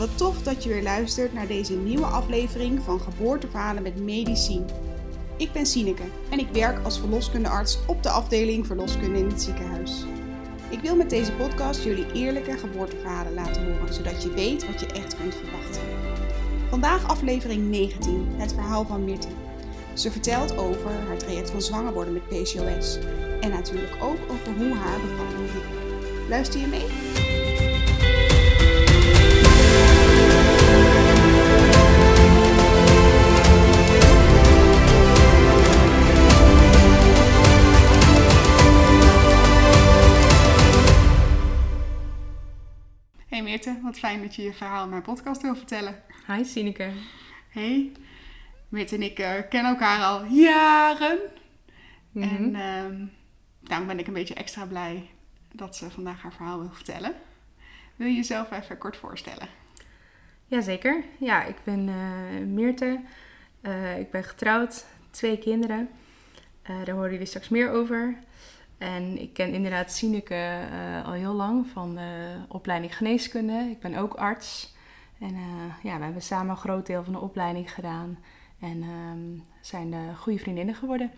wat tof dat je weer luistert naar deze nieuwe aflevering van Geboorteverhalen met Medicien. Ik ben Sineke en ik werk als verloskundearts op de afdeling verloskunde in het ziekenhuis. Ik wil met deze podcast jullie eerlijke geboorteverhalen laten horen, zodat je weet wat je echt kunt verwachten. Vandaag aflevering 19, het verhaal van Mirte. Ze vertelt over haar traject van zwanger worden met PCOS en natuurlijk ook over hoe haar bevalling liep. Luister je mee? Hey Meerte, wat fijn dat je je verhaal in mijn podcast wil vertellen. Hi Sineke. Hey, Meerte en ik eh, kennen elkaar al jaren. Mhm. En ehm, daarom ben ik een beetje extra blij dat ze vandaag haar verhaal wil vertellen. Wil je jezelf even kort voorstellen? Jazeker. Ja, ik ben eh Meerte. Eh, ik ben getrouwd, twee kinderen. Daar horen jullie straks meer over. En ik ken inderdaad Sineke eh, al heel lang van de opleiding geneeskunde. Ik ben ook arts. En eh, ja, we hebben samen een groot deel van de opleiding gedaan. En ehm, zijn goede vriendinnen geworden.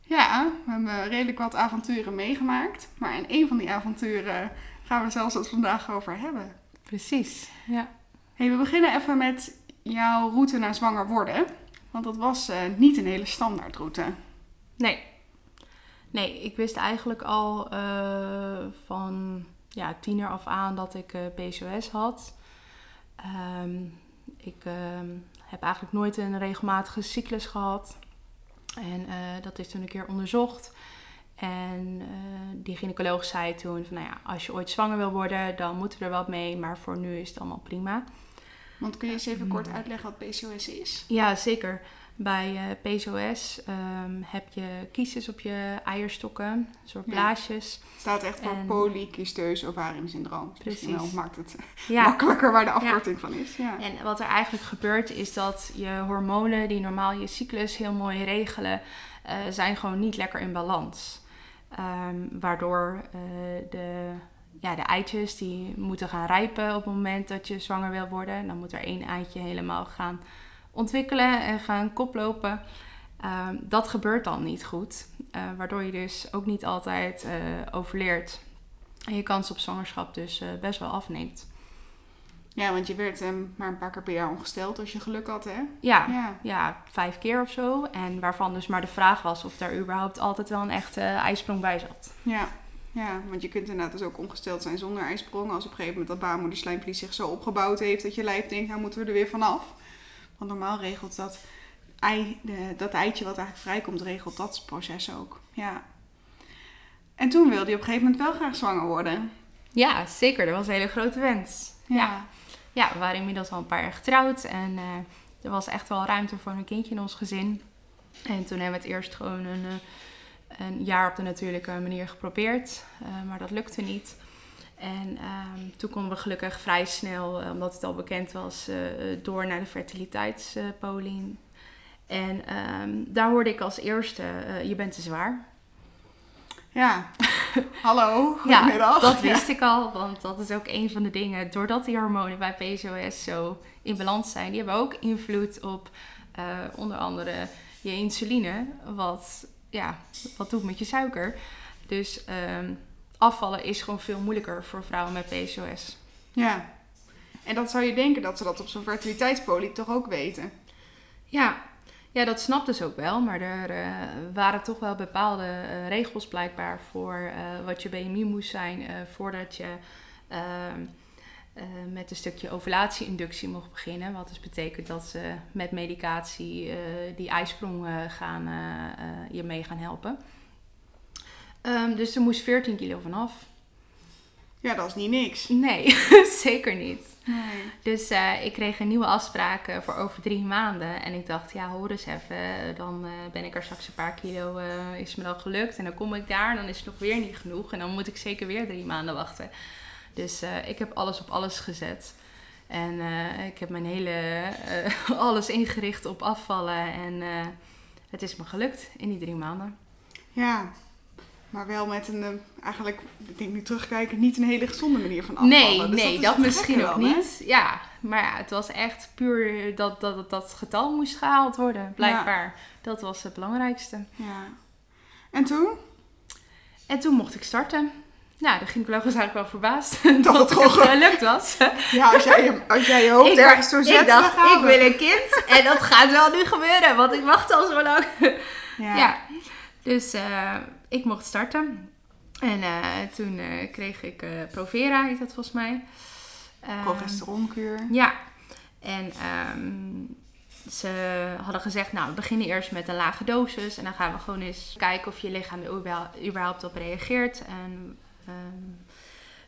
Ja, we hebben redelijk wat avonturen meegemaakt. Maar in een van die avonturen gaan we zelfs het vandaag over hebben. Precies, ja. Hey, we beginnen even met jouw route naar zwanger worden. Want dat was eh, niet een hele standaard route. Nee. Nee, ik wist eigenlijk al eh, van ja, tiener af aan dat ik eh, PCOS had. Ehm, ik ehm, heb eigenlijk nooit een regelmatige cyclus gehad. En eh, dat is toen een keer onderzocht. En die gynaecoloog zei toen van, nou ja, als je ooit zwanger wil worden, dan moeten we er wat mee. Maar voor nu is het allemaal prima. Want kun je eens even kort uitleggen wat PCOS is? Ja, zeker. Bij eh, PCOS ehm, heb je kiesjes op je eierstokken, een soort Ja. blaasjes. Het staat echt voor En- polycysteus ovarium syndroom. Dus Precies. Maakt het Ja, makkelijker waar de afkorting van is. Ja. en wat er eigenlijk gebeurt is dat je hormonen die normaal je cyclus heel mooi regelen, eh, zijn gewoon niet lekker in balans. Ehm, waardoor eh, de, ja, de eitjes die moeten gaan rijpen op het moment dat je zwanger wil worden. Dan moet er één eitje helemaal gaan ontwikkelen en gaan koplopen. Ehm, dat gebeurt dan niet goed, eh, waardoor je dus ook niet altijd eh, overleert. En je kans op zwangerschap dus eh, best wel afneemt. ja, want je werd ehm, maar een paar keer per jaar ongesteld als je geluk had, hè? Ja, Ja. ja, vijf keer of zo. En waarvan dus maar de vraag was of daar überhaupt altijd wel een echte ijsprong bij zat. Ja. Ja, want je kunt inderdaad dus ook ongesteld zijn zonder ijsprong. Als op een gegeven moment dat baarmoederslijmvlies zich zo opgebouwd heeft dat je lijf denkt, nou moeten we er weer vanaf. Want normaal regelt dat, ei, de, dat eitje wat eigenlijk vrijkomt, regelt dat proces ook. Ja. En toen wilde je op een gegeven moment wel graag zwanger worden. Ja, zeker. Dat was een hele grote wens. Ja, ja we waren inmiddels al een paar jaar getrouwd. En eh, er was echt wel ruimte voor een kindje in ons gezin. En toen hebben we het eerst gewoon een, eh, een jaar op de natuurlijke manier geprobeerd. eh, maar dat lukte niet. En ehm, toen konden we gelukkig vrij snel, eh, omdat het al bekend was, eh, door naar de fertiliteitspolien. en ehm, daar hoorde ik als eerste, eh, je bent te zwaar. Ja. Hallo, Ja, goedemiddag. dat wist ik al, want dat is ook een van de dingen. Doordat die hormonen bij PCOS zo in balans zijn, die hebben ook invloed op eh, onder andere je insuline, wat, ja, wat doet met je suiker. Dus ehm, afvallen is gewoon veel moeilijker voor vrouwen met PCOS. Ja. En dat zou je denken dat ze dat op zo'n fertiliteitspolie toch ook weten. Ja, ja dat snapten ze ook wel, maar er eh, waren toch wel bepaalde eh, regels blijkbaar voor eh, wat je BMI moest zijn voordat je ehm, eh, met een stukje ovulatie-inductie mocht beginnen. Wat dus betekent dat ze met medicatie die ijsprong gaan, je mee gaan helpen. Ehm, dus er moest 14 kilo vanaf. Ja, dat is niet niks. Nee, zeker niet. Nee. Dus eh, ik kreeg een nieuwe afspraak eh, voor over drie maanden. En ik dacht, ja, hoor eens even. eh, Dan ben ik er straks een paar kilo, is me dan gelukt. En dan kom ik daar en dan is het nog weer niet genoeg. En dan moet ik zeker weer drie maanden wachten. Dus ik heb alles op alles gezet. En ik heb mijn hele, alles ingericht op afvallen. En het is me gelukt in die drie maanden. Ja. Maar wel met een, eh, eigenlijk, ik denk nu terugkijken, niet een hele gezonde manier van afvallen. Nee, Dus nee, dat, misschien ook hè? niet. Ja, maar ja, het was echt puur dat dat, dat, dat getal moest gehaald worden, blijkbaar. Dat was het belangrijkste. Ja. En toen? En toen mocht ik starten. Nou, de gynaecoloog was eigenlijk wel verbaasd Dat het gewoon ge- gelukt was. Ja, als jij, je- als jij je hoofd ik, ergens door zet, ik dacht, ik wil een kind en dat gaat wel nu gebeuren, want ik wacht al zo lang. Ja. Ja, dus eh, ik mocht starten. En eh, toen eh, kreeg ik eh, Provera, heet dat volgens mij. Ehm, Progesteronkuur. Ja, en ehm, ze hadden gezegd, nou, we beginnen eerst met een lage dosis. En dan gaan we gewoon eens kijken of je lichaam er überhaupt- op reageert. En ehm,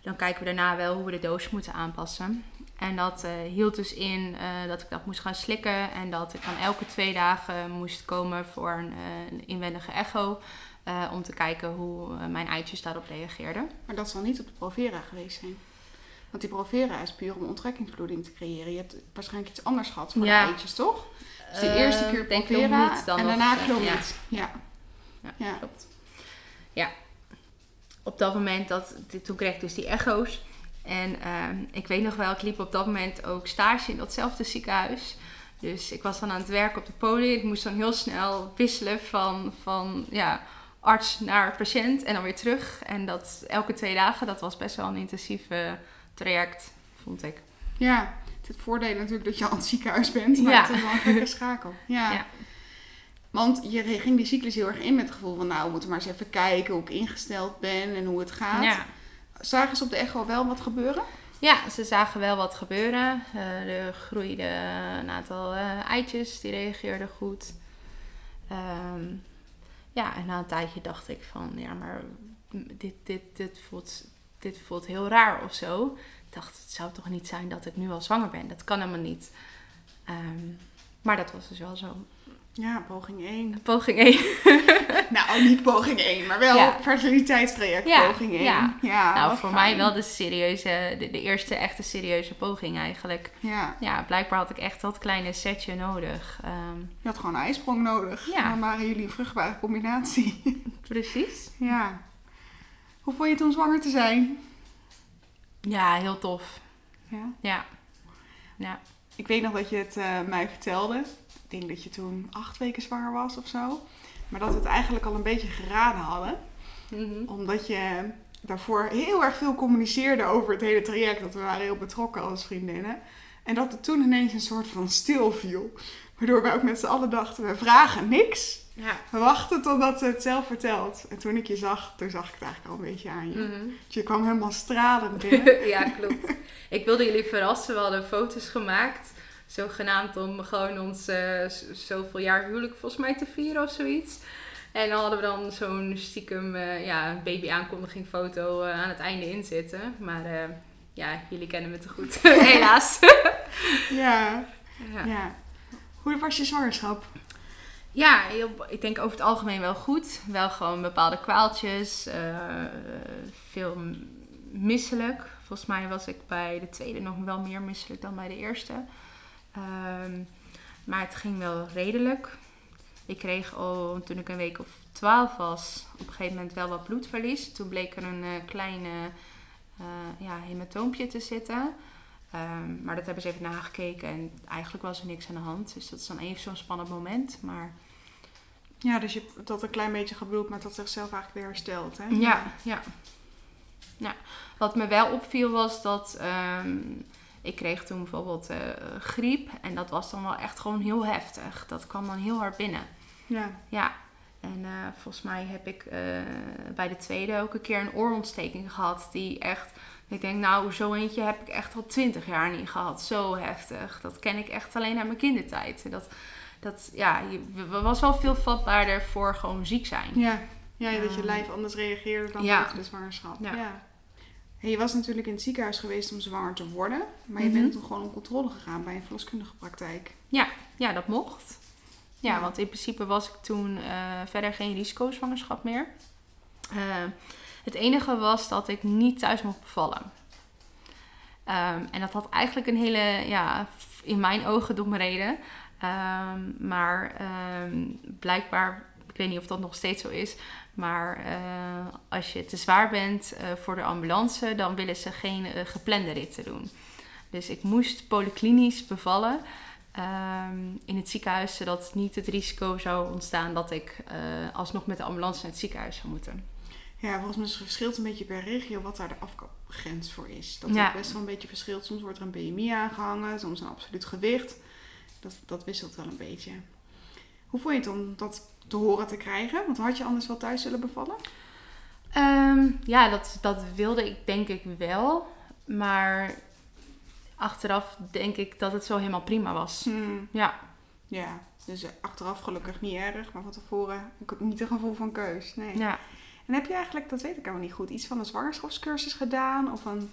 dan kijken we daarna wel hoe we de dosis moeten aanpassen. En dat hield dus in dat ik dat moest gaan slikken. En dat ik dan elke twee dagen moest komen voor een, een inwendige echo. Eh, om te kijken hoe eh, mijn eitjes daarop reageerden. Maar dat zal niet op de Provera geweest zijn. Want die Provera is puur om onttrekkingsbloeding te creëren. Je hebt waarschijnlijk iets anders gehad voor Ja. de eitjes, toch? Dus de eerste Eh, keer denk Provera Clomid dan en daarna Clomid. Ja. Ja. Klopt. Ja, op dat moment, dat, toen kreeg ik dus die echo's. En ik weet nog wel, ik liep op dat moment ook stage in datzelfde ziekenhuis. Dus ik was dan aan het werk op de poli. Ik moest dan heel snel wisselen van, van ja, arts naar patiënt en dan weer terug. En dat elke twee dagen, dat was best wel een intensief traject, vond ik. Ja, het voordeel natuurlijk dat je al in het ziekenhuis bent, maar Ja. het is wel een gekke schakel. Ja. Ja. Want je ging die cyclus heel erg in met het gevoel van, nou, we moeten maar eens even kijken hoe ik ingesteld ben en hoe het gaat. Ja. Zagen ze op de echo wel wat gebeuren? Ja, ze zagen wel wat gebeuren. Eh, er groeide een aantal eh, eitjes, die reageerden goed. Ehm, ja, en na een tijdje dacht ik van, ja, maar dit, dit, dit, voelt, dit voelt heel raar of zo. Ik dacht, het zou toch niet zijn dat ik nu al zwanger ben? Dat kan helemaal niet. Ehm, maar dat was dus wel zo. Ja, poging 1. Poging 1. nou, niet poging 1, maar wel Ja. fertiliteitstraject Ja, poging 1. ja. ja nou, voor fijn. mij wel de serieuze, de, de eerste echte serieuze poging eigenlijk. Ja, Ja, blijkbaar had ik echt dat kleine setje nodig. Ehm, je had gewoon een ijsprong nodig. Ja. Dan waren jullie een vruchtbare combinatie. precies. ja. Hoe vond je het om zwanger te zijn? Ja, heel tof. Ja. Ja. Ja. Ik weet nog dat je het eh, mij vertelde. Ik denk dat je toen acht weken zwanger was of zo. Maar dat we het eigenlijk al een beetje geraden hadden. Omdat je daarvoor heel erg veel communiceerde over het hele traject. Dat we waren heel betrokken als vriendinnen. En dat het toen ineens een soort van stil viel. Waardoor we ook met z'n allen dachten, we vragen niks. Ja. We wachten totdat ze het zelf vertelt. En toen ik je zag, toen zag ik het eigenlijk al een beetje aan je. Mhm. Je kwam helemaal stralend binnen. ja, klopt. Ik wilde jullie verrassen. We hadden foto's gemaakt. Zogenaamd om gewoon ons eh, zoveel jaar huwelijk volgens mij te vieren of zoiets. En dan hadden we dan zo'n stiekem eh, ja, baby aankondiging foto eh, aan het einde inzitten. Maar eh, ja, jullie kennen me te goed. Helaas. ja. ja. ja. Hoe was je zwangerschap? Ja, heel- ik denk over het algemeen wel goed. Wel gewoon bepaalde kwaaltjes. eh, veel misselijk. Volgens mij was ik bij de tweede nog wel meer misselijk dan bij de eerste. Ehm, maar het ging wel redelijk. Ik kreeg al toen ik een week of twaalf was op een gegeven moment wel wat bloedverlies. Toen bleek er een eh, klein eh, eh, ja, hematoompje te zitten. Ehm, maar dat hebben ze even nagekeken en eigenlijk was er niks aan de hand. Dus dat is dan even zo'n spannend moment. Maar Ja, dus je hebt dat een klein beetje gebloed, maar dat zichzelf eigenlijk weer herstelt. Hè? Ja, ja. ja. Wat me wel opviel was dat ehm, ik kreeg toen bijvoorbeeld eh, griep. En dat was dan wel echt gewoon heel heftig. Dat kwam dan heel hard binnen. Ja. Ja. En eh, volgens mij heb ik eh, bij de tweede ook een keer een oorontsteking gehad. Die echt, ik denk nou zo eentje heb ik echt al twintig jaar niet gehad. Zo heftig. Dat ken ik echt alleen uit mijn kindertijd. En Dat, dat ja, je was wel veel vatbaarder voor gewoon ziek zijn. Ja. ja, dat je Ehm, lijf anders reageerde dan ja. de zwangerschap. Ja. Ja. Je was natuurlijk in het ziekenhuis geweest om zwanger te worden. Maar je Mhm. bent toen gewoon op controle gegaan bij een verloskundige praktijk. Ja, dat mocht. Ja, Ja. want in principe was ik toen eh, verder geen risicozwangerschap meer. Eh, het enige was dat ik niet thuis mocht bevallen. Ehm, en dat had eigenlijk een hele, ja, in mijn ogen domme reden. Ehm, maar ehm, blijkbaar ik weet niet of dat nog steeds zo is. Maar eh, als je te zwaar bent eh, voor de ambulance, dan willen ze geen eh, geplande ritten doen. Dus ik moest polyklinisch bevallen ehm, in het ziekenhuis, zodat niet het risico zou ontstaan dat ik alsnog met de ambulance naar het ziekenhuis zou moeten. Ja, volgens mij verschilt een beetje per regio wat daar de afkapgrens voor is. Dat ja. best wel een beetje verschilt. Soms wordt er een BMI aangehangen, soms een absoluut gewicht. Dat, dat wisselt wel een beetje. Hoe vond je het om dat te horen te krijgen? Want had je anders wel thuis zullen bevallen? Ehm, ja, dat, dat wilde ik denk ik wel. Maar achteraf denk ik dat het zo helemaal prima was. Hmm. Ja. Ja, dus achteraf gelukkig niet erg, maar van tevoren niet een gevoel van keus. Nee. Ja. En heb je eigenlijk, dat weet ik helemaal niet goed, iets van een zwangerschapscursus gedaan? Of een...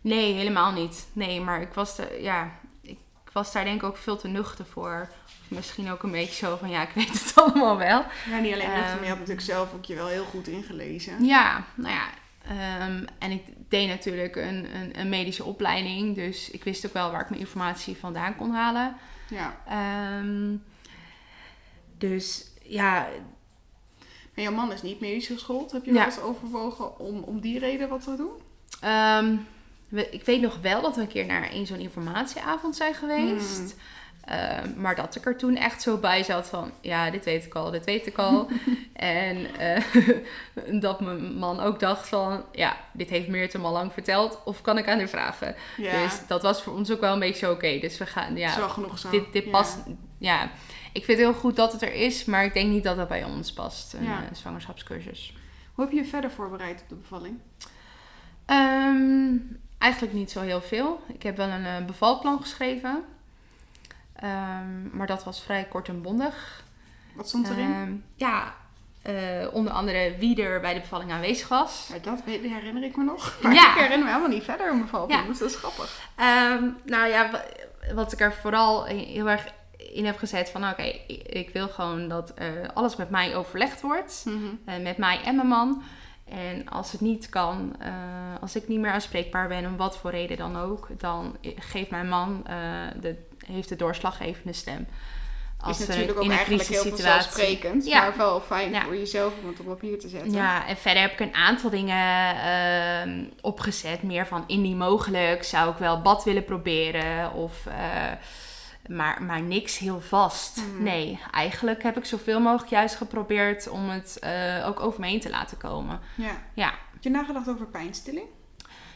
Nee, helemaal niet. Nee, maar ik was, de, ja, ik was daar denk ik ook veel te nuchter voor. Of misschien ook een beetje zo van, ja, ik weet het allemaal wel. Ja, niet alleen nuchter, maar je had natuurlijk zelf ook je wel heel goed ingelezen. Ja, nou ja. Ehm, en ik deed natuurlijk een, een, een, medische opleiding. Dus ik wist ook wel waar ik mijn informatie vandaan kon halen. Ja. Um, dus ja, maar jouw man is niet medisch geschoold. Heb je wel eens overwogen om, om die reden wat te doen? Ik weet nog wel dat we een keer naar een zo'n informatieavond zijn geweest. Hmm. Ehm, maar dat ik er toen echt zo bij zat van, ja, dit weet ik al, dit weet ik al. en eh, dat mijn man ook dacht van, ja, dit heeft Meert hem al lang verteld. Of kan ik aan haar vragen? Dus dat was voor ons ook wel een beetje oké. Dus we gaan, ja, zo genoeg zo. dit, dit past, ja ik vind het heel goed dat het er is, maar ik denk niet dat dat bij ons past, een ja. Eh, zwangerschapscursus. Hoe heb je je verder voorbereid op de bevalling? Ehm, eigenlijk niet zo heel veel. Ik heb wel een, uh, bevalplan geschreven, um, maar dat was vrij kort en bondig. Wat stond erin? Um, ja, uh, onder andere wie er bij de bevalling aanwezig was. Ja, dat herinner ik me nog. Maar ja. ik herinner me helemaal niet verder een bevalplan. Ja. Dus dat is grappig. nou ja, wat ik er vooral heel erg in heb gezet van oké, ik wil gewoon dat uh, alles met mij overlegd wordt. Mm met mij en mijn man. En als het niet kan, uh, als ik niet meer aanspreekbaar ben, om wat voor reden dan ook, dan geeft mijn man de, heeft de doorslaggevende stem. Als is natuurlijk ook in een eigenlijk heel vanzelfsprekend, ja. maar wel fijn voor jezelf om het op papier te zetten. Ja, en verder heb ik een aantal dingen uh, opgezet. Meer van indien mogelijk zou ik wel bad willen proberen of... Maar, maar niks heel vast. Hmm. Nee, eigenlijk heb ik zoveel mogelijk juist geprobeerd om het uh, ook over me heen te laten komen. Ja. ja. Heb je nagedacht over pijnstilling?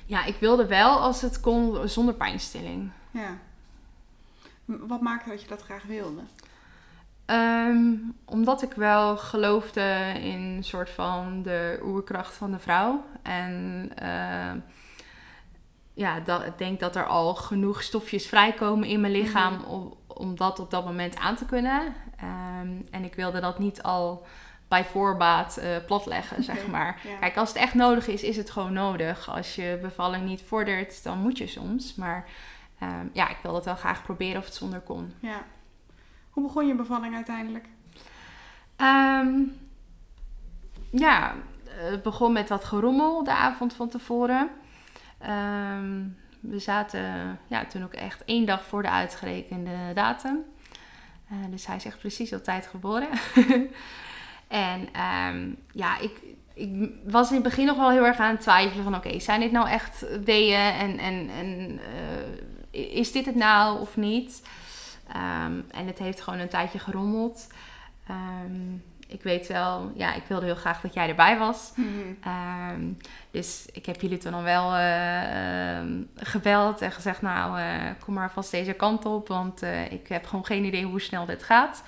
Ja, ik wilde wel als het kon zonder pijnstilling. Ja. Wat maakte dat je dat graag wilde? Um, omdat ik wel geloofde in een soort van de oerkracht van de vrouw. En uh, ja, dat, ik denk dat er al genoeg stofjes vrijkomen in mijn lichaam mhm. om, om dat op dat moment aan te kunnen. Ehm, en ik wilde dat niet al bij voorbaat uh, platleggen, zeg maar. Kijk, als het echt nodig is, is het gewoon nodig. Als je bevalling niet vordert, dan moet je soms. Maar ehm, ja, ik wilde het wel graag proberen of het zonder kon. Ja. Hoe begon je bevalling uiteindelijk? Um, ja, het begon met wat gerommel de avond van tevoren. Ehm, we zaten ja, toen ook echt één dag voor de uitgerekende datum. Uh, dus hij is echt precies op tijd geboren. en um, ja, ik, ik was in het begin nog wel heel erg aan het twijfelen van... oké, zijn dit nou echt weeën en, en, en uh, is dit het nou of niet? Um, en het heeft gewoon een tijdje gerommeld. Ik weet wel, ja, ik wilde heel graag dat jij erbij was. Mhm. Ehm, dus ik heb jullie toen al wel uh, gebeld en gezegd, nou, uh, kom maar vast deze kant op, want uh, ik heb gewoon geen idee hoe snel dit gaat.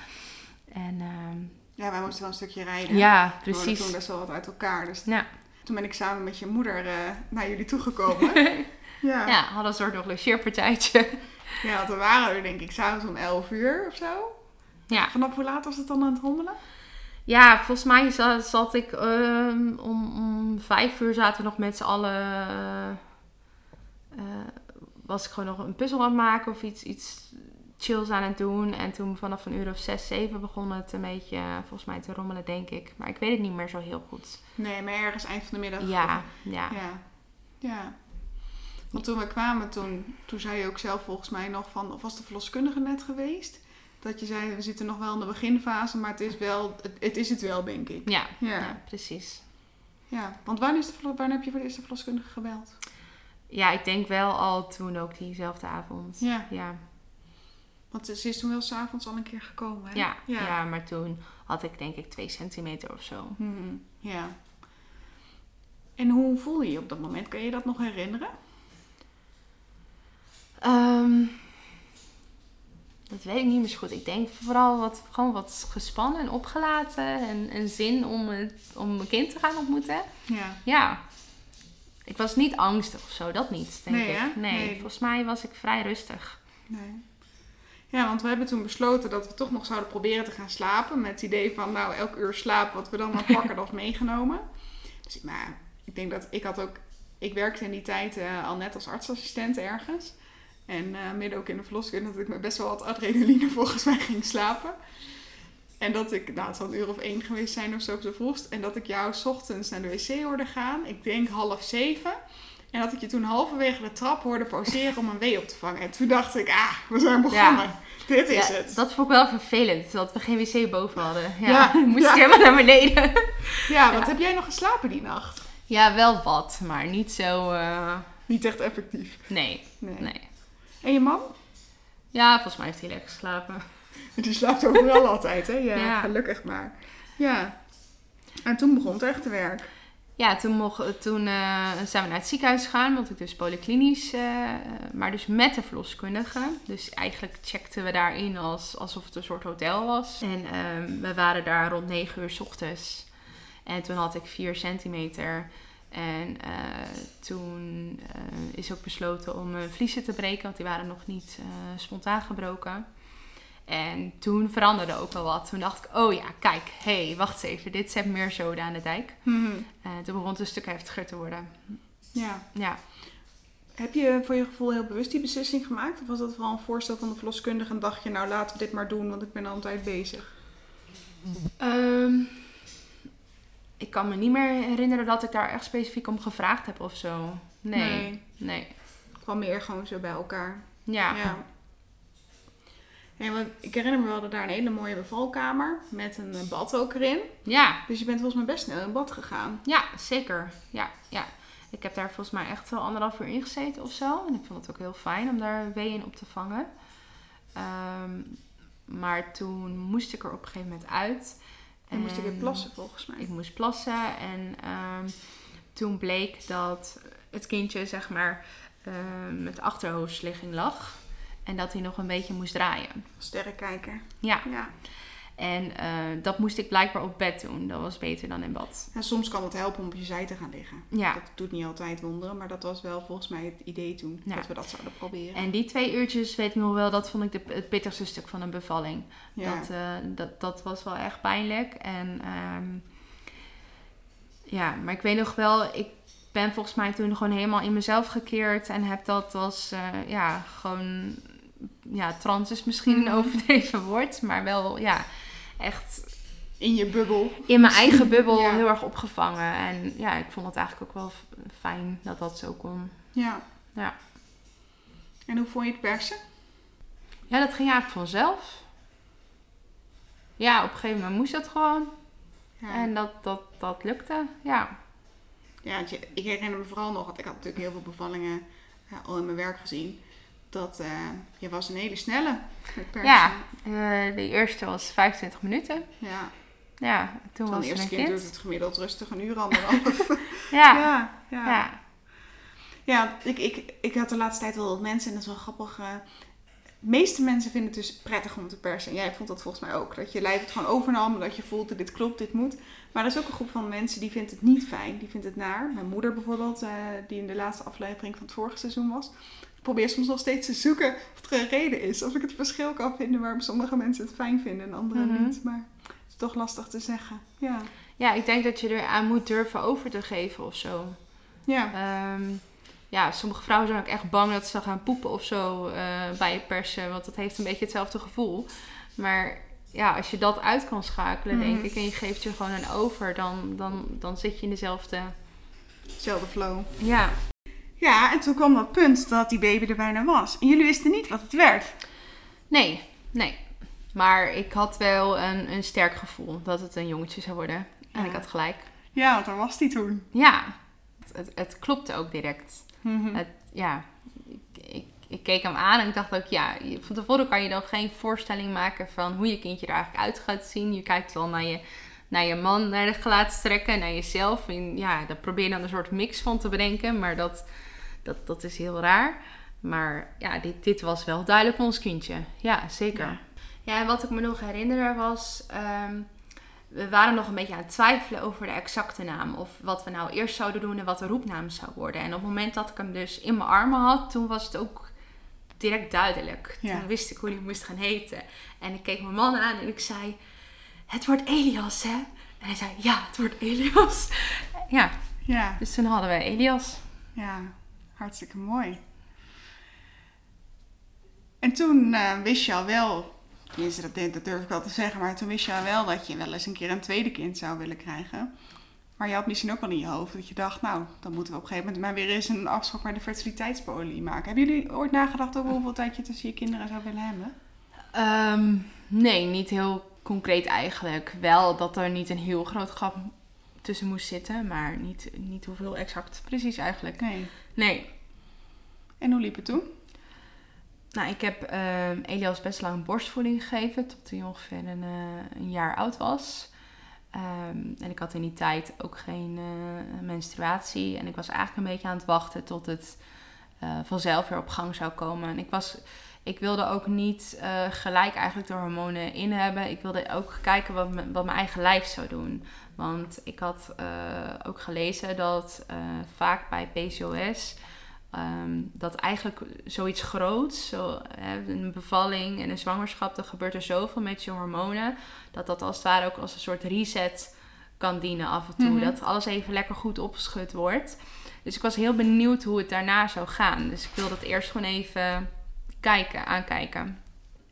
En, ehm, ja, wij moesten wel een stukje rijden. Ja, precies. We toen best wel wat uit elkaar. Dus ja. toen ben ik samen met je moeder naar jullie toegekomen. ja. ja, hadden een soort nog logeerpartijtje. ja, want we waren er denk ik s'avonds om 11 uur of zo. Ja. Vanaf hoe laat was het dan aan het rommelen? Ja, volgens mij zat, zat ik um, om, om vijf uur zaten we nog met z'n allen. Uh, was ik gewoon nog een puzzel aan het maken of iets, iets chills aan het doen. En toen vanaf een uur of zes, zeven begon het een beetje volgens mij te rommelen, denk ik. Maar ik weet het niet meer zo heel goed. Nee, maar ergens eind van de middag. Ja, ja. Ja. ja. Want toen we kwamen, toen, toen zei je ook zelf volgens mij nog van... Of was de verloskundige net geweest? Dat je zei, we zitten nog wel in de beginfase, maar het is, wel, het, het is het wel, denk ik. Ja, Ja. ja. precies. Ja, want wanneer, is de, wanneer heb je voor de eerste verloskundige gebeld? Ja, ik denk wel al toen ook diezelfde avond. Ja, Ja, want ze is toen wel s'avonds al een keer gekomen, hè? ja, Ja. ja. maar toen had ik denk ik twee centimeter of zo. Mhm, ja. En hoe voelde je je op dat moment? Kan je dat nog herinneren? Ehm, dat weet ik niet meer zo goed. Ik denk vooral wat, gewoon wat gespannen en opgelaten. En een zin om, het, om mijn kind te gaan ontmoeten. Ja. Ja. Ik was niet angstig of zo, dat niet, denk Nee, ik. Nee, Nee. volgens mij was ik vrij rustig. Nee. Ja, want we hebben toen besloten dat we toch nog zouden proberen te gaan slapen. Met het idee van, nou, elk uur slaap wat we dan maar pakken, dat meegenomen. Dus maar ik denk dat ik had ook... Ik werkte in die tijd eh, al net als artsassistent ergens. En eh, midden ook in de verloskunde dat ik met best wel wat adrenaline volgens mij ging slapen. En dat ik, nou het zal een uur of één geweest zijn of zo op de vroegst. En dat ik jou 's ochtends naar de wc hoorde gaan. Ik denk half zeven. En dat ik je toen halverwege de trap hoorde pauzeren om een wee op te vangen. En toen dacht ik, ah, we zijn begonnen. Dit is Ja, het. Dat vond ik wel vervelend, dat we geen wc boven hadden. Ja, Ja, moest ik helemaal naar beneden. Ja, want Ja. heb jij nog geslapen die nacht? Ja, wel wat, maar niet zo... eh, Niet echt effectief. nee, Nee. nee. En je man? Ja, volgens mij heeft hij lekker geslapen. Die slaapt overal altijd, hè? Ja, Ja. gelukkig maar. Ja. En toen begon het echt te werk. Ja, toen, mocht, toen eh, zijn we naar het ziekenhuis gegaan, want ik dus polyklinisch, eh, maar dus met de verloskundige. Dus eigenlijk checkten we daarin als, alsof het een soort hotel was. En ehm, we waren daar rond 9 uur s ochtends. En toen had ik 4 centimeter. En eh, toen eh, is ook besloten om mijn vliezen te breken, want die waren nog niet eh, spontaan gebroken. En toen veranderde ook wel wat. Toen dacht ik, oh ja, kijk, hé, hey, wacht eens even, dit zet meer zoden aan de dijk. Eh, toen begon het een stuk heftiger te worden. Ja. Ja. Heb je voor je gevoel heel bewust die beslissing gemaakt? Of was dat vooral een voorstel van de verloskundige en dacht je, nou laten we dit maar doen, want ik ben altijd bezig? Ehm, ik kan me niet meer herinneren dat ik daar echt specifiek om gevraagd heb of zo. Nee. Nee. Het kwam meer gewoon zo bij elkaar. Ja. Ja. Want ik herinner me wel dat daar een hele mooie bevalkamer met een eh, bad ook erin. Ja. Dus je bent volgens mij best snel in bad gegaan. Ja, zeker. Ja, ja. Ik heb daar volgens mij echt wel anderhalf uur in gezeten of zo. En ik vond het ook heel fijn om daar weeën op te vangen. Ehm, maar toen moest ik er op een gegeven moment uit. En moest je weer En- plassen volgens mij. Ik moest plassen en ehm, toen bleek dat het kindje zeg maar ehm, met achterhoofdsligging lag. En dat hij nog een beetje moest draaien. Sterrenkijker. Ja, Ja. En eh, dat moest ik blijkbaar op bed doen. Dat was beter dan in bad. En soms kan het helpen om op je zij te gaan liggen. Ja, Dat doet niet altijd wonderen, maar dat was wel volgens mij het idee toen. Ja. Dat we dat zouden proberen. en die twee uurtjes, weet ik nog wel, dat vond ik de, het pittigste stuk van een bevalling. ja. Dat, eh, dat, dat was wel echt pijnlijk. En ehm, ja, maar ik weet nog wel, ik ben volgens mij toen gewoon helemaal in mezelf gekeerd. En heb dat als, eh, ja, gewoon, ja, trans is misschien een Mhm. overdreven woord. Maar wel, ja, echt In je bubbel. in mijn eigen bubbel Ja. heel erg opgevangen. En ja, ik vond het eigenlijk ook wel fijn dat dat zo kon. Ja. Ja. En hoe vond je het persen? Ja, dat ging eigenlijk vanzelf. Ja, op een gegeven moment moest dat gewoon. Ja. En dat, dat, dat lukte, ja. Ja, ik herinner me vooral nog, want ik had natuurlijk heel veel bevallingen ja, al in mijn werk gezien. Dat eh, je was een hele snelle. Ja, eh, de eerste was 25 minuten. ja. Ja, toen Van was de er eerste keer duurt het gemiddeld rustig een uur anderhalf. Ja, ja. ja, ja. ik, ik, ik had de laatste tijd wel wat mensen, en dat is wel grappig. eh, de meeste mensen vinden het dus prettig om te persen. En jij vond dat volgens mij ook. Dat je lijf het gewoon overnam, dat je voelt dat dit klopt, dit moet. Maar er is ook een groep van mensen die vindt het niet fijn. Die vindt het naar. Mijn moeder bijvoorbeeld, die in de laatste aflevering van het vorige seizoen was. Ik probeer soms nog steeds te zoeken of er een reden is. Of ik het verschil kan vinden waarom sommige mensen het fijn vinden en anderen Mhm. niet. Maar het is toch lastig te zeggen. Ja. ja, ik denk dat je er aan moet durven over te geven of zo. Ja. Ehm, ja, sommige vrouwen zijn ook echt bang dat ze gaan poepen of zo eh, bij je persen. Want dat heeft een beetje hetzelfde gevoel. Maar ja, als je dat uit kan schakelen, denk Mhm. ik, en je geeft je gewoon een over, dan, dan, dan zit je in dezelfde. Hetzelfde flow. Ja. Ja, en toen kwam dat punt dat die baby er bijna was. En jullie wisten niet wat het werd. Nee, nee. Maar ik had wel een, een sterk gevoel dat het een jongetje zou worden. En Ja. ik had gelijk. Ja, want daar was die toen. Ja, het, het, het klopte ook direct. Mhm. Het, ja, ik, ik, ik keek hem aan en ik dacht ook, ja, van tevoren kan je dan geen voorstelling maken van hoe je kindje er eigenlijk uit gaat zien. Je kijkt wel naar je, naar je man, naar de gelaatstrekken, naar jezelf. En ja, daar probeer je dan een soort mix van te bedenken, maar dat, dat, dat is heel raar. Maar ja, dit, dit was wel duidelijk ons kindje. Ja, zeker. Ja. Ja, en wat ik me nog herinner was... ehm, we waren nog een beetje aan het twijfelen over de exacte naam. Of wat we nou eerst zouden doen en wat de roepnaam zou worden. En op het moment dat ik hem dus in mijn armen had, toen was het ook direct duidelijk. Ja. Toen wist ik hoe hij moest gaan heten. En ik keek mijn man aan en ik zei, het wordt Elias, hè? En hij zei, ja, het wordt Elias. Ja, Ja, dus toen hadden we Elias. ja, hartstikke mooi. En toen eh, wist je al wel, tenminste dat, dat durf ik wel te zeggen, maar toen wist je al wel dat je wel eens een keer een tweede kind zou willen krijgen. Maar je had misschien ook wel in je hoofd dat je dacht, nou, dan moeten we op een gegeven moment maar weer eens een afspraak bij de fertiliteitspolie maken. Hebben jullie ooit nagedacht over hoeveel tijd je tussen je kinderen zou willen hebben? Ehm, nee, niet heel concreet eigenlijk. Wel dat er niet een heel groot gat tussen moest zitten, maar niet, niet hoeveel exact precies eigenlijk. Nee. Nee. En hoe liep het toen? Nou, ik heb ehm, Elias best lang borstvoeding gegeven, tot hij ongeveer een, eh, een jaar oud was. Ehm, en ik had in die tijd ook geen eh, menstruatie. En ik was eigenlijk een beetje aan het wachten tot het vanzelf weer op gang zou komen. En ik, was, ik wilde ook niet eh, gelijk eigenlijk de hormonen in hebben. Ik wilde ook kijken wat, me- wat mijn eigen lijf zou doen. Want ik had eh, ook gelezen dat eh, vaak bij PCOS... ehm, dat eigenlijk zoiets groots, zo, hè, een bevalling en een zwangerschap, er gebeurt er zoveel met je hormonen, dat dat als het ware ook als een soort reset kan dienen af en toe. Mhm. Dat alles even lekker goed opgeschud wordt. Dus ik was heel benieuwd hoe het daarna zou gaan. Dus ik wilde het eerst gewoon even kijken, aankijken.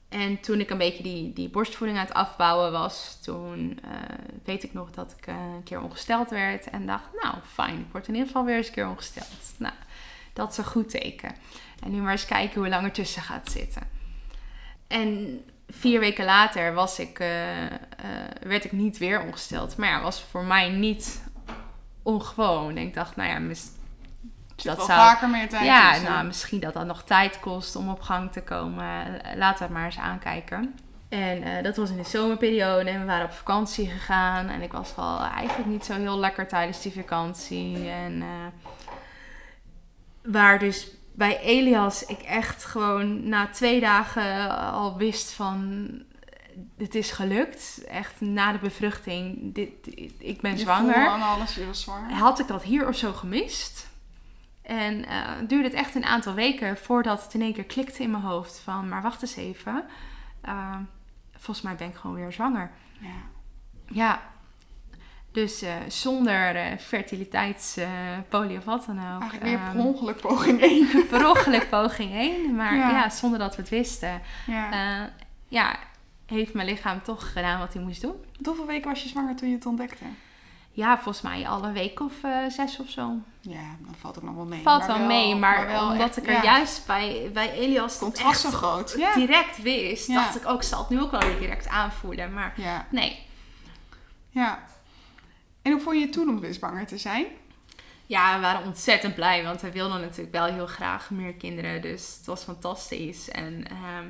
En toen ik een beetje die, die borstvoeding aan het afbouwen was, toen eh, weet ik nog dat ik eh, een keer ongesteld werd. En dacht, nou fijn, ik word in ieder geval weer eens een keer ongesteld. Nou, dat is een goed teken. En nu maar eens kijken hoe lang er tussen gaat zitten. En vier weken later was ik, eh, werd ik niet weer ongesteld. Maar ja, was voor mij niet ongewoon. Ik dacht, nou ja, Dat wel zou- vaker meer tijd ja, nou, misschien dat dat nog tijd kost om op gang te komen. Eh, Laten we het maar eens aankijken. En eh, dat was in de zomerperiode en we waren op vakantie gegaan. En ik was wel eigenlijk niet zo heel lekker tijdens die vakantie. En eh, waar dus bij Elias ik echt gewoon na twee dagen al wist van... Het is gelukt. Echt na de bevruchting. Dit, ik ben Je zwanger aan alles, je was zwanger. had ik dat hier of zo gemist. En eh, duurde het echt een aantal weken voordat het in één keer klikte in mijn hoofd van, maar wacht eens even. Eh, volgens mij ben ik gewoon weer zwanger. Ja. Ja. Dus eh, zonder eh fertiliteitspolie of wat dan ook. Eigenlijk weer Ehm, per ongeluk poging 1. per ongeluk poging 1. Maar Ja. ja. zonder dat we het wisten. Ja. ja, heeft mijn lichaam toch gedaan wat hij moest doen. Hoeveel weken was je zwanger toen je het ontdekte? Ja, volgens mij al een week of eh, zes of zo. Ja, dan valt het nog wel mee. Valt Maar wel, mee, maar, wel omdat echt- ik er ja. juist bij, bij Elias Het echt zo groot. Ja. direct wist, Ja. dacht ik ook, zal het nu ook wel weer direct aanvoelen. Maar nee. ja. En hoe vond je het toen om weer zwanger te zijn? Ja, we waren ontzettend blij, want we wilden natuurlijk wel heel graag meer kinderen. Dus het was fantastisch. En ehm,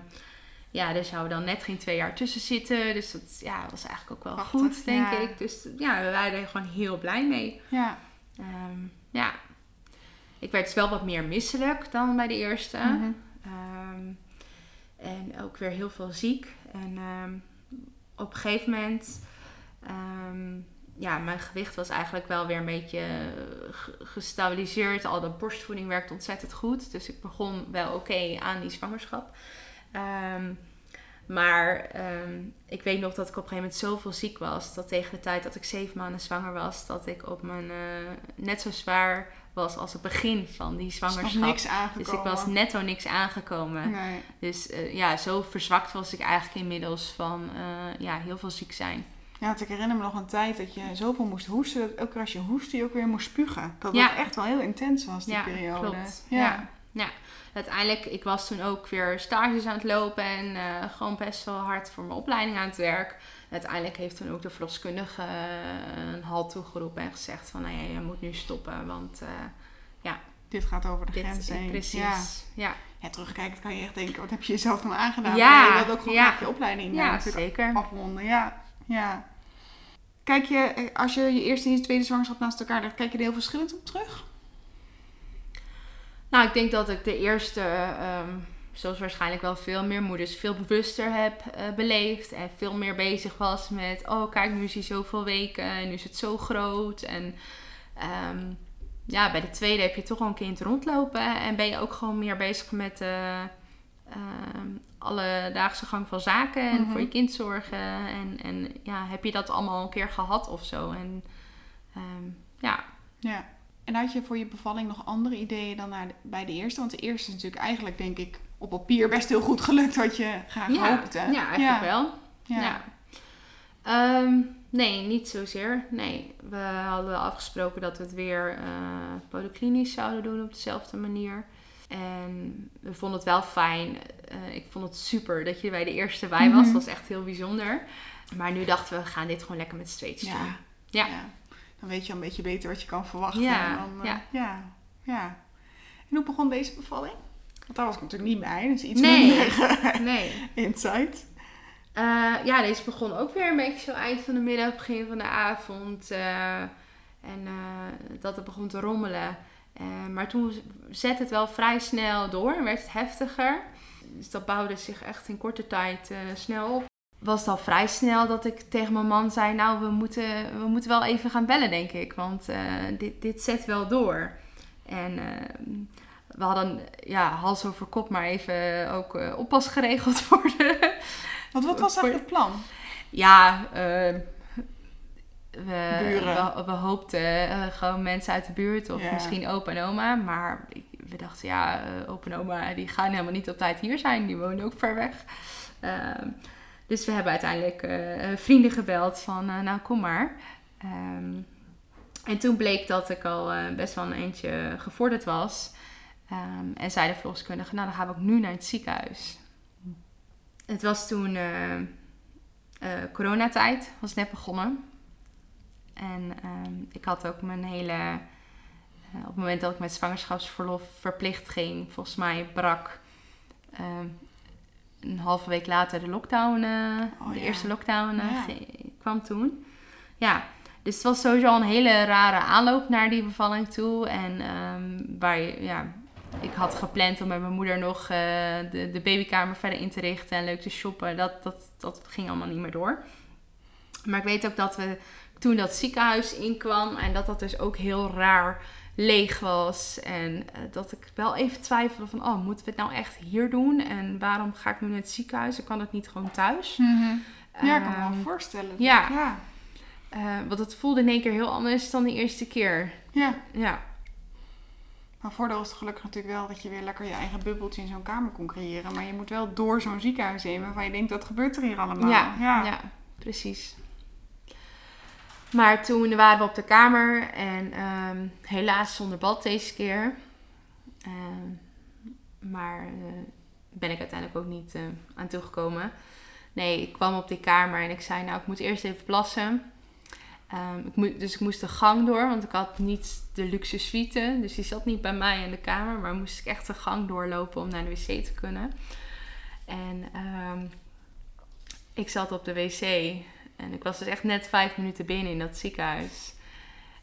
ja, er zou dan net geen twee jaar tussen zitten. Dus dat ja, was eigenlijk ook wel Prachtig, goed, denk ja. ik. Dus ja, we waren er gewoon heel blij mee. Ja. Ehm, ja, ik werd dus wel wat meer misselijk dan bij de eerste. Mhm. Ehm, en ook weer heel veel ziek. En ehm, op een gegeven moment, ja, mijn gewicht was eigenlijk wel weer een beetje eh, ge- gestabiliseerd. Al de borstvoeding werkte ontzettend goed. Dus ik begon wel oké aan die zwangerschap. Ehm, maar ehm, ik weet nog dat ik op een gegeven moment zoveel ziek was. Dat tegen de tijd dat ik zeven maanden zwanger was, dat ik op mijn eh, net zo zwaar was als het begin van die Er zwangerschap. niks aangekomen. Dus ik was netto niks aangekomen. Nee. Dus eh, ja, zo verzwakt was ik eigenlijk inmiddels van eh, ja, heel veel ziek zijn. Ja, want ik herinner me nog een tijd dat je zoveel moest hoesten. Dat elke keer als je hoestte, je ook weer moest spugen. Dat Ja. het echt wel heel intens was, die ja, periode. klopt. Ja. Ja. Ja. Uiteindelijk, ik was toen ook weer stages aan het lopen en uh, gewoon best wel hard voor mijn opleiding aan het werk. Uiteindelijk heeft toen ook de verloskundige een halt toegeroepen en gezegd van, nou ja, je moet nu stoppen, want ja, dit gaat over de dit, grens heen. Precies, ja. ja. terugkijkend kan je echt denken, wat heb je jezelf nou aangedaan? Ja, je wilt ook gewoon ja. je opleiding Ja, zeker. afronden. Ja, ja. Kijk je, eh, als je je eerste en je tweede zwangerschap naast elkaar legt, kijk je er heel verschillend op terug? Nou, ik denk dat ik de eerste, ehm, zoals waarschijnlijk wel veel meer moeders, veel bewuster heb eh, beleefd. En veel meer bezig was met, oh kijk, nu is hij zoveel weken en nu is het zo groot. En ehm, ja, bij de tweede heb je toch al een kind rondlopen. En ben je ook gewoon meer bezig met de ehm, alledaagse gang van zaken. En Mhm. voor je kind zorgen. En, en ja, heb je dat allemaal een keer gehad of zo. En ja, Ja. En had je voor je bevalling nog andere ideeën dan naar de- bij de eerste? Want de eerste is natuurlijk eigenlijk, denk ik, op papier best heel goed gelukt wat je graag ja, hoopte. ja eigenlijk wel. Ja. Ja. Ehm, nee, niet zozeer. Nee, we hadden afgesproken dat we het weer eh polyklinisch zouden doen op dezelfde manier. En we vonden het wel fijn. Eh, ik vond het super dat je bij de eerste bij was. Mhm. Dat was echt heel bijzonder. Maar nu dachten we, we gaan dit gewoon lekker met z'n tweetjes doen. Ja. Ja. Dan weet je een beetje beter wat je kan verwachten. Ja, En dan, eh, ja. ja. ja. En hoe begon deze bevalling? Want daar was ik natuurlijk niet bij, dus iets Nee. minder Nee. insight. Eh, ja, deze begon ook weer een beetje zo eind van de middag, begin van de avond. eh, en eh, dat het begon te rommelen. Eh, maar toen zette het wel vrij snel door en werd het heftiger. Dus dat bouwde zich echt in korte tijd eh, snel op. Was het al vrij snel dat ik tegen mijn man zei: Nou, we moeten, we moeten wel even gaan bellen, denk ik. Want eh, dit, dit zet wel door. En eh, we hadden ja, hals over kop maar even ook eh, oppas geregeld worden. Want wat was Voor- eigenlijk het plan? Ja, we, we, we hoopten gewoon mensen uit de buurt of Ja. misschien opa en oma. Maar we dachten, ja, opa en oma die gaan helemaal niet op tijd hier zijn. Die wonen ook ver weg. Dus we hebben uiteindelijk eh, vrienden gebeld van, eh, nou kom maar. Ehm, en toen bleek dat ik al eh, best wel een eentje gevorderd was. Ehm, en zei de verloskundige, nou dan gaan we ook nu naar het ziekenhuis. Het was toen eh, eh, coronatijd, was net begonnen. En ehm, ik had ook mijn hele... eh, op het moment dat ik met zwangerschapsverlof verplicht ging, volgens mij brak een halve week later de lockdown, eh, Oh, de ja. eerste lockdown eh, Ja. kwam toen. Ja, dus het was sowieso een hele rare aanloop naar die bevalling toe. En ehm, waar je, ja, ik had gepland om met mijn moeder nog eh, de, de babykamer verder in te richten en leuk te shoppen. Dat, dat, dat ging allemaal niet meer door. Maar ik weet ook dat we toen dat ziekenhuis inkwam en dat dat dus ook heel raar leeg was. En eh, dat ik wel even twijfelde van, oh, moeten we het nou echt hier doen? En waarom ga ik nu naar het ziekenhuis? Ik kan het niet gewoon thuis. Ja, ik kan me Ehm, wel voorstellen. ja. ja. eh, want het voelde in één keer heel anders dan de eerste keer. Ja. Ja, Maar voordeel is het gelukkig natuurlijk wel dat je weer lekker je eigen bubbeltje in zo'n kamer kon creëren. Maar je moet wel door zo'n ziekenhuis heen waarvan je denkt, wat gebeurt er hier allemaal? ja, ja. precies. Maar toen waren we op de kamer en ehm, helaas zonder bad deze keer. Ehm, maar eh, ben ik uiteindelijk ook niet eh, aan toegekomen. Nee, ik kwam op die kamer en ik zei, nou, ik moet eerst even plassen. Ehm, ik moet, dus ik moest de gang door, want ik had niet de luxe suite. Dus die zat niet bij mij in de kamer, maar moest ik echt de gang doorlopen om naar de wc te kunnen. En ik zat op de wc en ik was dus echt net vijf minuten binnen in dat ziekenhuis.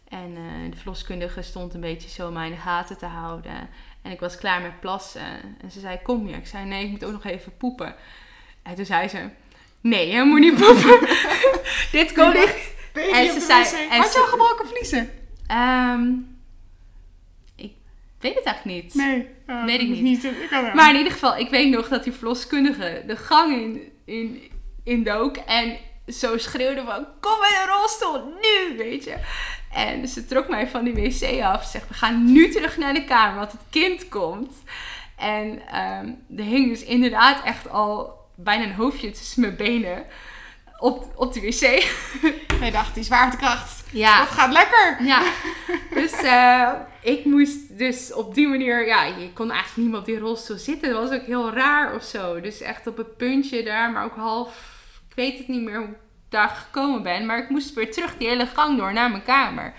En eh, de verloskundige stond een beetje zo mij in de gaten te houden. En ik was klaar met plassen. En ze zei, kom je? Ik zei, nee, ik moet ook nog even poepen. En toen zei ze, nee, je moet niet poepen. Dit kon niet. En ze zei- en Had je al gebroken vliezen? Ehm, ik weet het eigenlijk niet. Nee. Weet ik niet. Ik kan wel. Maar in ieder geval, ik weet nog dat die verloskundige de gang in, in, in dook. En zo schreeuwde van, kom in een rolstoel, nu, weet je. En ze trok mij van die wc af. Ze zegt, we gaan nu terug naar de kamer, want het kind komt. En ehm, er hing dus inderdaad echt al bijna een hoofdje tussen mijn benen op, op de wc. Hij dacht, die zwaartekracht. Ja. Dat gaat lekker. Ja, dus eh, ik moest dus op die manier, ja, je kon eigenlijk niet meer op die rolstoel zitten. Dat was ook heel raar of zo. Dus echt op het puntje daar, maar ook half, weet het niet meer hoe ik daar gekomen ben. Maar ik moest weer terug die hele gang door naar mijn kamer.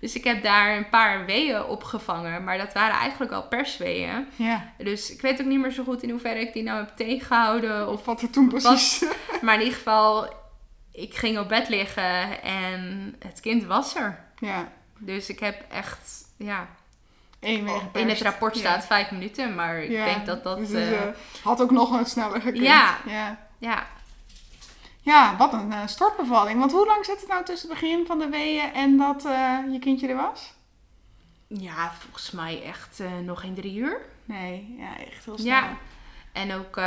Dus ik heb daar een paar weeën opgevangen, maar dat waren eigenlijk al persweeën. Ja. Dus ik weet ook niet meer zo goed in hoeverre ik die nou heb tegengehouden. Of, wat er toen precies... maar in ieder geval, ik ging op bed liggen en het kind was er. Ja. Dus ik heb echt, ja, in het rapport Ja. staat vijf minuten, maar ik Ja. denk dat dat, Dus eh, eh, had ook nog een sneller gekund. Ja. ja. ja, Ja, wat een eh, stortbevalling. Want hoe lang zit het nou tussen het begin van de weeën en dat eh, je kindje er was? ja, volgens mij echt eh, nog geen drie uur. Nee, ja, echt heel snel. Ja, en ook,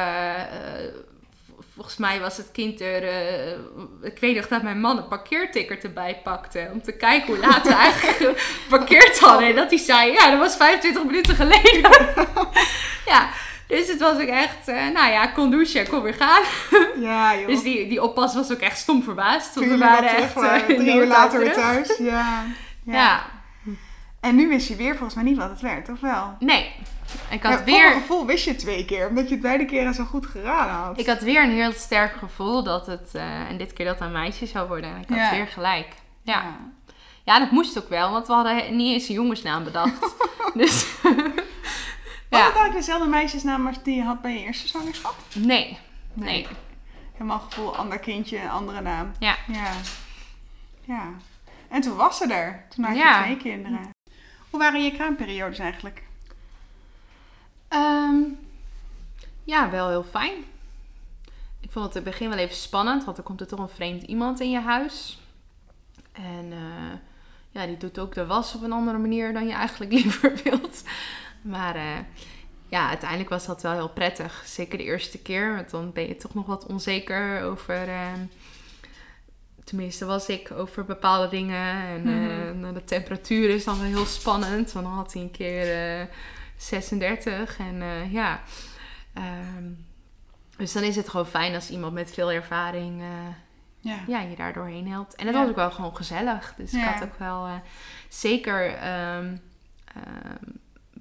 volgens mij was het kind er, ik weet nog dat mijn man een parkeerticket erbij pakte, om te kijken hoe laat we eigenlijk geparkeerd hadden. En dat hij zei, ja, dat was 25 minuten geleden. ja, dus het was ook echt, eh, nou ja, kon douchen, kon weer gaan. Ja, joh. Dus die, die oppas was ook echt stom verbaasd. Toen we waren echt terug eh, in drie uur later weer thuis. Ja. ja. Ja. En nu wist je weer volgens mij niet wat het werd, of wel? nee. Ik had, voor weer, mijn gevoel wist je twee keer, omdat je het beide keren zo goed geraden had. ik had weer een heel sterk gevoel dat het, eh, en dit keer dat een meisje zou worden. En ik had Ja. weer gelijk. Ja. ja, dat moest ook wel, want we hadden niet eens een jongensnaam bedacht. dus Was het eigenlijk dezelfde meisjesnaam als die je had bij je eerste zwangerschap? nee. Nee. Helemaal gevoel, ander kindje, andere naam. Ja. Ja. Ja. En toen was ze er. Toen had je Ja. twee kinderen. Hoe waren je kraamperiodes eigenlijk? Ehm, ja, wel heel fijn. Ik vond het in het begin wel even spannend, want er komt er toch een vreemd iemand in je huis. En eh, ja, die doet ook de was op een andere manier dan je eigenlijk liever wilt. Maar eh, ja, uiteindelijk was dat wel heel prettig. Zeker de eerste keer, want dan ben je toch nog wat onzeker over... ehm, tenminste was ik over bepaalde dingen. En eh, nou, de temperatuur is dan wel heel spannend. Want dan had hij een keer... eh, 36 en eh, ja. Ehm, dus dan is het gewoon fijn als iemand met veel ervaring Ja. ja, je daar doorheen helpt. En het Ja. was ook wel gewoon gezellig. Dus ik had ook wel zeker ehm,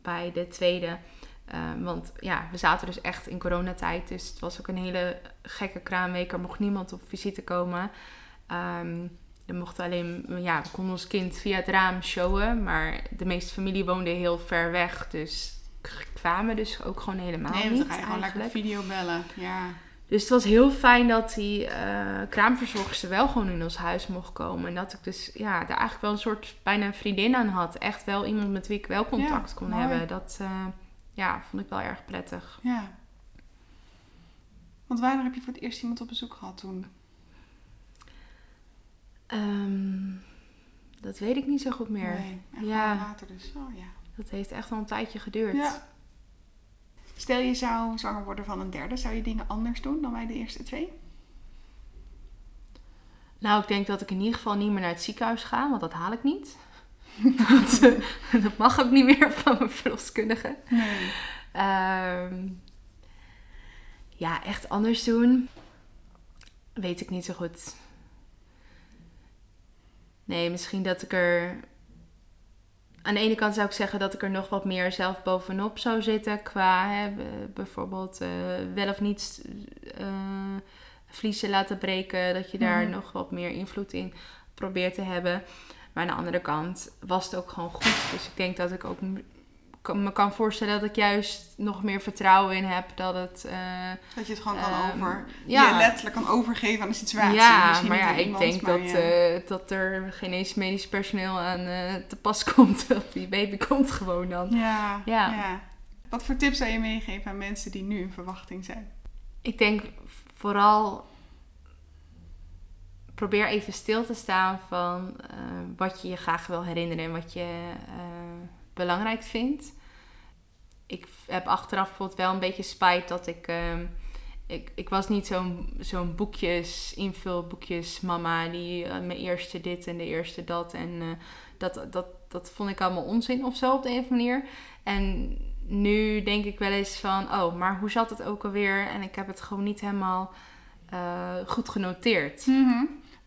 bij de tweede. ehm, want ja, we zaten dus echt in coronatijd. Dus het was ook een hele gekke kraamweek. Er mocht niemand op visite komen. Er mocht alleen, ja, we konden ons kind via het raam showen. Maar de meeste familie woonde heel ver weg. Dus kwamen dus ook gewoon helemaal Nee, niet dan ga je gewoon lekker eigenlijk. video bellen. Ja. Dus het was heel fijn dat die eh kraamverzorgster wel gewoon in ons huis mocht komen. En dat ik dus ja, daar eigenlijk wel een soort bijna een vriendin aan had. Echt wel iemand met wie ik wel contact Ja, kon mooi. hebben. Dat eh, ja, vond ik wel erg prettig. ja. Want wanneer heb je voor het eerst iemand op bezoek gehad toen? Ehm, dat weet ik niet zo goed meer. Nee, echt Ja. later dus. Oh ja. Dat heeft echt wel een tijdje geduurd. Ja. Stel je zou zwanger worden van een derde, zou je dingen anders doen dan bij de eerste twee? Nou, ik denk dat ik in ieder geval niet meer naar het ziekenhuis ga, want dat haal ik niet. dat, eh, dat mag ook niet meer van mijn verloskundige. Nee. Ehm, ja, echt anders doen. Weet ik niet zo goed. Nee, misschien dat ik er. Aan de ene kant zou ik zeggen dat ik er nog wat meer zelf bovenop zou zitten. Qua hè, bijvoorbeeld eh, wel of niet eh vliezen laten breken. Dat je daar Mhm. nog wat meer invloed in probeert te hebben. Maar aan de andere kant was het ook gewoon goed. Dus ik denk dat ik ook kan- me kan voorstellen dat ik juist nog meer vertrouwen in heb dat het. eh, Dat je het gewoon kan Ehm, over... ja. Je letterlijk kan overgeven aan de situatie. ja, Misschien maar ja, ik iemand, denk dat, ja. eh, dat er geen eens medisch personeel aan eh, te pas komt. Dat die baby komt gewoon dan. Ja, Ja. ja. Wat voor tips zou je meegeven aan mensen die nu in verwachting zijn? Ik denk vooral probeer even stil te staan van wat je je graag wil herinneren en wat je belangrijk vindt. Ik heb achteraf bijvoorbeeld wel een beetje spijt dat ik. ehm, ik, ik was niet zo'n zo'n boekjes, invulboekjes mama die eh, mijn eerste dit en de eerste dat. En eh, dat, dat, dat vond ik allemaal onzin of zo op de een of andere manier. En nu denk ik wel eens van, oh, maar hoe zat het ook alweer? En ik heb het gewoon niet helemaal eh, goed genoteerd.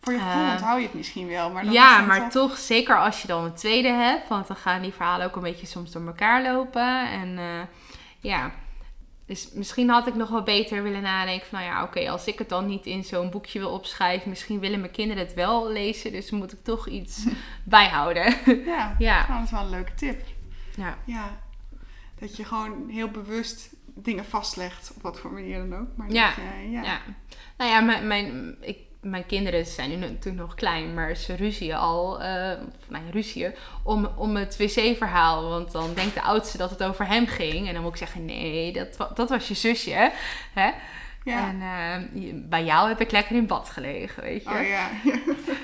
Voor je gevoel Eh, onthoud je het misschien wel. Maar dan ja, het maar toch, zeker als je dan een tweede hebt, want dan gaan die verhalen ook een beetje soms door elkaar lopen. En eh, ja, dus misschien had ik nog wel beter willen nadenken van, nou ja, oké, als ik het dan niet in zo'n boekje wil opschrijven, misschien willen mijn kinderen het wel lezen, dus moet ik toch iets bijhouden. Ja, ja, nou, dat is wel een leuke tip. ja. Ja, dat je gewoon heel bewust dingen vastlegt, op wat voor manier dan ook. Maar Ja, dat ja. Ja. Nou ja, mijn, mijn, ik, mijn kinderen zijn nu natuurlijk nog klein, maar ze ruzien al, nou ja, ruzien, om, om het wc-verhaal. Want dan denkt de oudste dat het over hem ging. En dan moet ik zeggen, nee, dat, dat was je zusje. Hè? Ja. En eh, bij jou heb ik lekker in bad gelegen, weet je. Oh ja.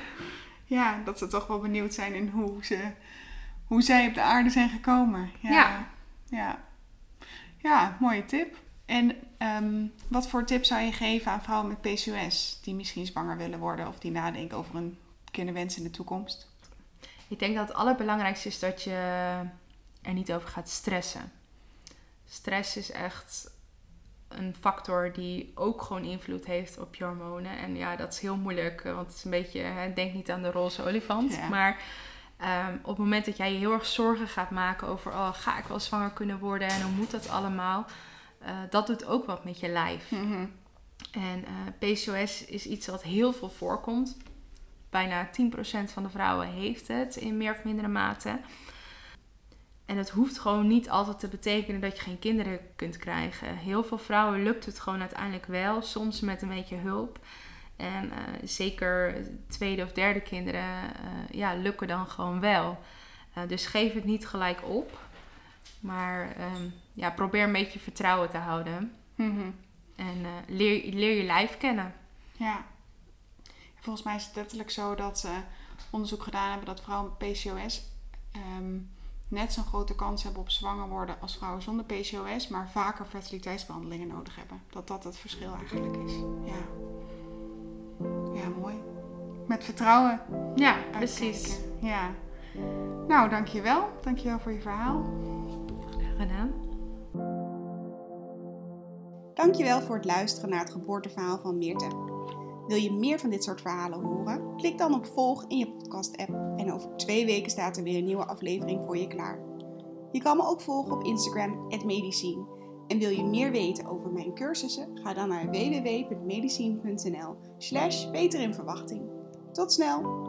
ja, dat ze toch wel benieuwd zijn in hoe, ze, hoe zij op de aarde zijn gekomen. Ja. Ja. Ja, Ja, mooie tip. En ehm, wat voor tip zou je geven aan vrouwen met PCOS die misschien zwanger willen worden of die nadenken over een kinderwens in de toekomst? Ik denk dat het allerbelangrijkste is dat je er niet over gaat stressen. Stress is echt een factor die ook gewoon invloed heeft op je hormonen. En ja, dat is heel moeilijk, eh, want het is een beetje, hè, denk niet aan de roze olifant. Ja. Maar ehm, op het moment dat jij je heel erg zorgen gaat maken over, oh, ga ik wel zwanger kunnen worden en hoe moet dat allemaal? Eh, dat doet ook wat met je lijf. Mhm. En eh, PCOS is iets wat heel veel voorkomt. Bijna 10% van de vrouwen heeft het in meer of mindere mate. En het hoeft gewoon niet altijd te betekenen dat je geen kinderen kunt krijgen. Heel veel vrouwen lukt het gewoon uiteindelijk wel, soms met een beetje hulp. En eh, zeker tweede of derde kinderen ja, lukken dan gewoon wel. Dus geef het niet gelijk op. Maar ehm, ja, probeer een beetje vertrouwen te houden. Mhm. En eh, leer, leer je lijf kennen. Ja. Volgens mij is het letterlijk zo dat ze onderzoek gedaan hebben dat vrouwen met PCOS ehm, net zo'n grote kans hebben op zwanger worden als vrouwen zonder PCOS, maar vaker fertiliteitsbehandelingen nodig hebben. Dat dat het verschil eigenlijk is. Ja. Ja, mooi. Met vertrouwen. Ja, uitkijken. precies. Ja. Nou, dankjewel. Dankjewel voor je verhaal. Gedaan. Dankjewel voor het luisteren naar het geboorteverhaal van Meerte. Wil je meer van dit soort verhalen horen? Klik dan op volg in je podcast-app en over twee weken staat er weer een nieuwe aflevering voor je klaar. Je kan me ook volgen op Instagram, @medicine. En wil je meer weten over mijn cursussen? Ga dan naar www.medicine.nl slash beter in verwachting. Tot snel!